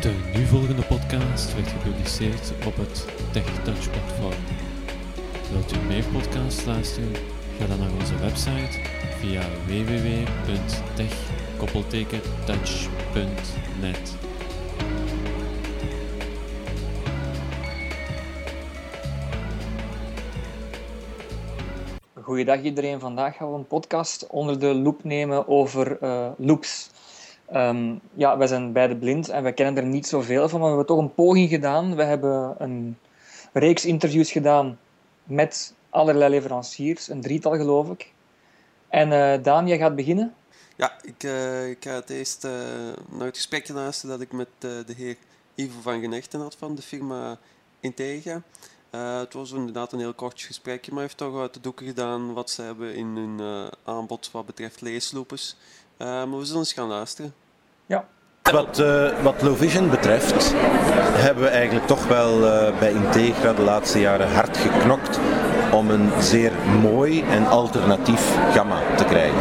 De nu volgende podcast werd gepubliceerd op het TechTouch platform. Wilt u meer podcasts luisteren? Ga dan naar onze website via www.tech-touch.net. Goeiedag iedereen. Vandaag gaan we een podcast onder de loep nemen over eh, loops. Ehm, ja, wij zijn beide blind en we kennen er niet zoveel van, maar we hebben toch een poging gedaan. We hebben een reeks interviews gedaan met allerlei leveranciers, een drietal geloof ik. En uh, Daan, jij gaat beginnen? Ja, ik, uh, ik ga het eerst uh, naar het gesprekje luisteren dat ik met de heer Ivo van Genechten had van de firma Integra. het was inderdaad een heel kort gesprekje, maar hij heeft toch uit de doeken gedaan wat ze hebben in hun aanbod wat betreft leesloopers. Maar we zullen eens gaan luisteren. Ja. Wat, uh, wat Low Vision betreft hebben we eigenlijk toch wel uh, bij Integra de laatste jaren hard geknokt om een zeer mooi en alternatief gamma te krijgen.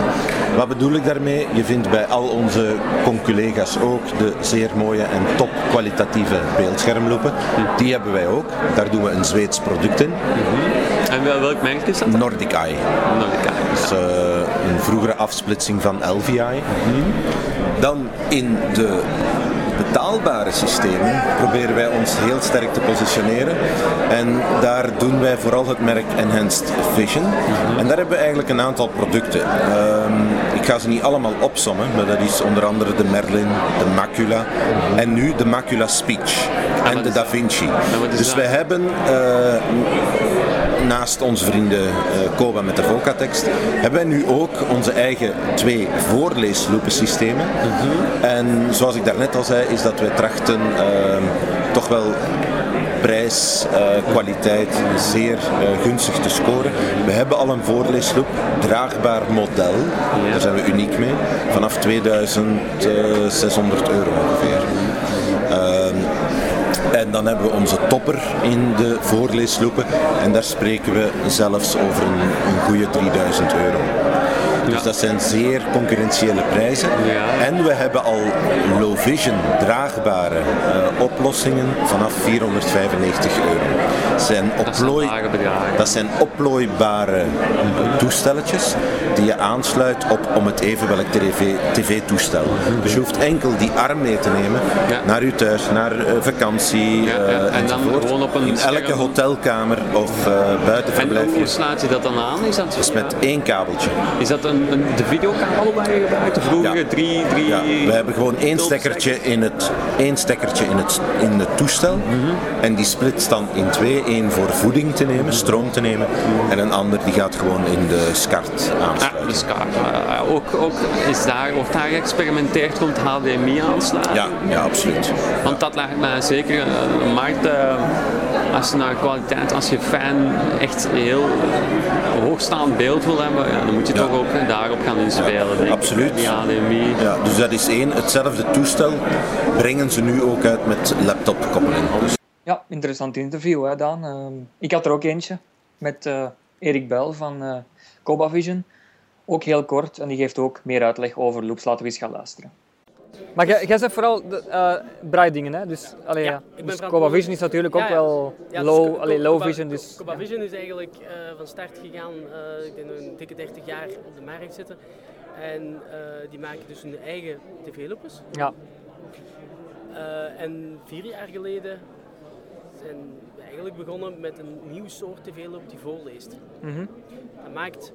Wat bedoel ik daarmee? Je vindt bij al onze conculega's ook de zeer mooie en top kwalitatieve beeldschermloepen. Die hebben wij ook. Daar doen we een Zweeds product in. En welk merk is dat? Nordic Eye. Nordic Eye. Dus, uh, een vroegere afsplitsing van LVI. Dan in de betaalbare systemen proberen wij ons heel sterk te positioneren. En daar doen wij vooral het merk Enhanced Vision. En daar hebben we eigenlijk een aantal producten. Um, ik ga ze niet allemaal opsommen, maar dat is onder andere de Merlin, de Macula en nu de Macula Speech en de Da Vinci. Dus wij hebben uh, naast onze vrienden uh, Koba met de Voca-tekst, hebben wij nu ook onze eigen twee voorleesloepensystemen. Mm -hmm. En zoals ik daarnet al zei, is dat wij trachten uh, toch wel prijs, uh, kwaliteit zeer uh, gunstig te scoren. We hebben al een voorleesloop, draagbaar model, daar zijn we uniek mee, vanaf 2600 euro ongeveer. Uh, en dan hebben we onze topper in de voorleesloepen. En daar spreken we zelfs over een, een goede 3000 euro. Dus ja. dat zijn zeer concurrentiële prijzen. Ja. En we hebben al low vision draagbare uh, oplossingen vanaf 495 euro. Zijn oplooi, dat, dat zijn oplooibare toestelletjes die je aansluit op om het even welk tv-toestel. TV dus je hoeft enkel die arm mee te nemen ja. naar je thuis, naar uh, vakantie ja, uh, en dan gewoon op een In elke scherm. hotelkamer of buitenverblijf. En hoe slaat je dat dan aan? Is dat, dus met één kabeltje. Is dat een, een, de videokabel waar je gebruikt? De vroegere ja. drie, drie... Ja, we hebben gewoon één stekkertje in het, één stekkertje in het, in het toestel. Mm -hmm. En die splitst dan in twee. Eén voor voeding te nemen, stroom te nemen. En een ander die gaat gewoon in de SCART aansluiten. Ja, de SCART. Uh, ook, ook is daar, wordt daar geëxperimenteerd rond HDMI aansluiten? Ja, ja absoluut. Want dat lijkt mij zeker een markt... Uh, als je naar kwaliteit, als je fan echt heel hoogstaand beeld wil hebben, ja, dan moet je ja. toch ook daarop gaan inspelen. Ja, denk absoluut. HDMI. Ja, dus dat is één. Hetzelfde toestel brengen ze nu ook uit met laptopkoppeling. Dus ja, interessant interview, hè, Daan. Uh, ik had er ook eentje met uh, Erik Bel van uh, Coba Vision. Ook heel kort en die geeft ook meer uitleg over loops. Laten we eens gaan luisteren. Maar jij, jij zegt vooral de, uh, braaidingen, hè? Dus, allee, ja, dus Coba Vision is natuurlijk ook wel low, dus, allee, low Coba, vision. Dus, Coba Vision is eigenlijk uh, van start gegaan, uh, ik denk een dikke 30 jaar op de markt zitten. En die maken dus hun eigen tv-loopers. Ja. en vier jaar geleden zijn we eigenlijk begonnen met een nieuw soort tv-loop die voorleest. Mm -hmm. Dat maakt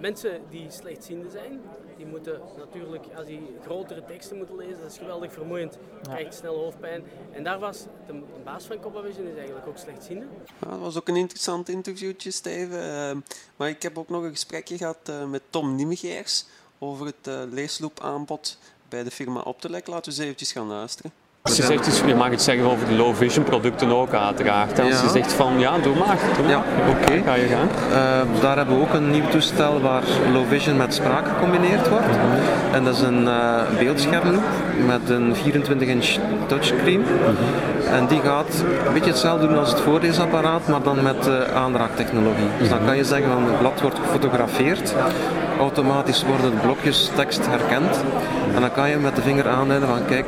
mensen die slechtziende zijn, die moeten natuurlijk, als die grotere teksten moeten lezen, dat is geweldig vermoeiend. Ja. Krijgt snel hoofdpijn. En daar was de, de baas van Copa Vision is eigenlijk ook slechtziende. Ja, dat was ook een interessant interviewtje, Steven. Uh, maar ik heb ook nog een gesprekje gehad uh, met Tom Niemegeers over het uh, leesloopaanbod bij de firma Optelec. Laten we eens eventjes gaan luisteren. Als je zegt, je mag het zeggen over de low vision producten ook uiteraard. Als ja. je zegt van ja, doe maar. Doe maar. Ja, oké. Okay. Ga je gaan. Uh, daar hebben we ook een nieuw toestel waar low vision met spraak gecombineerd wordt. -hmm. En dat is een uh, beeldschermloop met een 24 inch touchscreen. -hmm. En die gaat een beetje hetzelfde doen als het voorleesapparaat, maar dan met uh, aanraaktechnologie. Dus dan kan je zeggen van het blad wordt gefotografeerd, automatisch worden de blokjes tekst herkend. En dan kan je met de vinger aanduiden van kijk,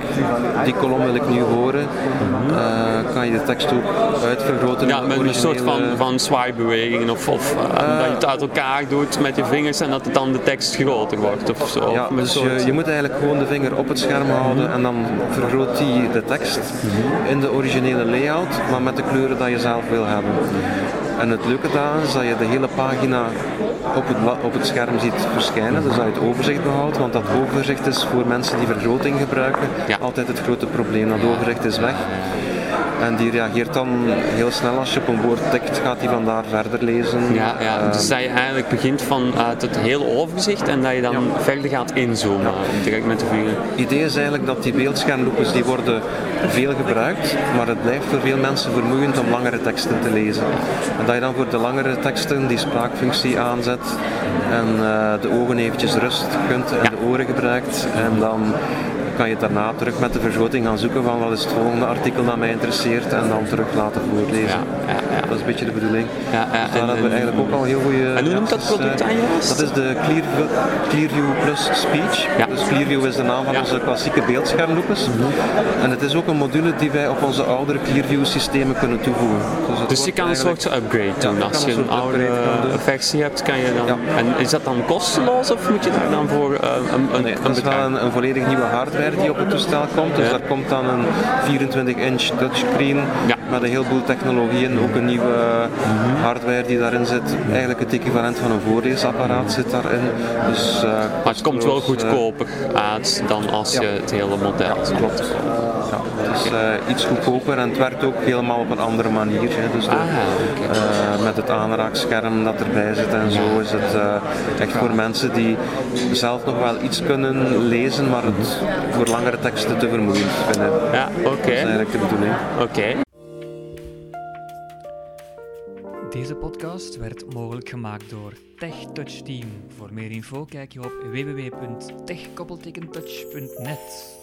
die kolom wil ik nu horen. Uh, kan je de tekst ook uitvergroten. Ja, met een soort van, van zwaaibewegingen of, of uh, dat je het uit elkaar doet met je vingers en dat het dan de tekst groter wordt of zo. Ja, dus je, je, moet eigenlijk gewoon de vinger op het scherm houden en dan vergroot hij de tekst in de originele layout, maar met de kleuren dat je zelf wil hebben. En het leuke daaraan is dat je de hele pagina op het, op het scherm ziet verschijnen, dus dat je het overzicht behoudt, want dat overzicht is voor mensen die vergroting gebruiken altijd het grote probleem. Dat overzicht is weg. En die reageert dan heel snel als je op een woord tikt, gaat hij van daar verder lezen. Ja, ja. Uh, dus dat je eigenlijk begint vanuit het hele overzicht en dat je dan verder gaat inzoomen ja. direct met de vinger. Het idee is eigenlijk dat die beeldschermloepes die worden veel gebruikt, maar het blijft voor veel mensen vermoeiend om langere teksten te lezen. En dat je dan voor de langere teksten die spraakfunctie aanzet en uh, de ogen eventjes rust kunt en ja. de oren gebruikt en dan kan je daarna terug met de vergroting gaan zoeken van wat is het volgende artikel dat mij interesseert en dan terug laten voorlezen. Ja, ja, dat is een beetje de bedoeling. Ja, ja, dus daar en, hebben we eigenlijk ook al heel goede... En hoe noemt dat product aan juist? Dat is de Clearview, Clearview Plus Speech. Ja. Dus Clearview is de naam van onze klassieke beeldschermloepes. Mm -hmm. En het is ook een module die wij op onze oudere Clearview systemen kunnen toevoegen. Dus, dus je kan een soort upgrade doen. Als je een, oude versie hebt, kan je dan... En is dat dan kosteloos of moet je daar dan voor uh, een, een, nee, dat is wel een, een volledig nieuwe hardware die op het toestel komt. Dus daar komt dan een 24-inch ja. met een heleboel technologieën. Ook een nieuwe mhm. hardware die daarin zit. Eigenlijk het equivalent van een voorleesapparaat zit daarin. Dus, uh, maar het komt wel goedkoper uit dan als je het hele model ja, klopt. Ja, het is uh, iets goedkoper en het werkt ook helemaal op een andere manier. Hè. Dus de, ah, okay. met het aanraakscherm dat erbij zit en zo is het echt voor mensen die zelf nog wel iets kunnen lezen, maar het voor langere teksten te vermoeiend vinden. Ja, oké. Okay. Dat is eigenlijk de bedoeling. Oké. Okay. Deze podcast werd mogelijk gemaakt door TechTouch Team. Voor meer info kijk je op www.techkoppeltekentouch.net.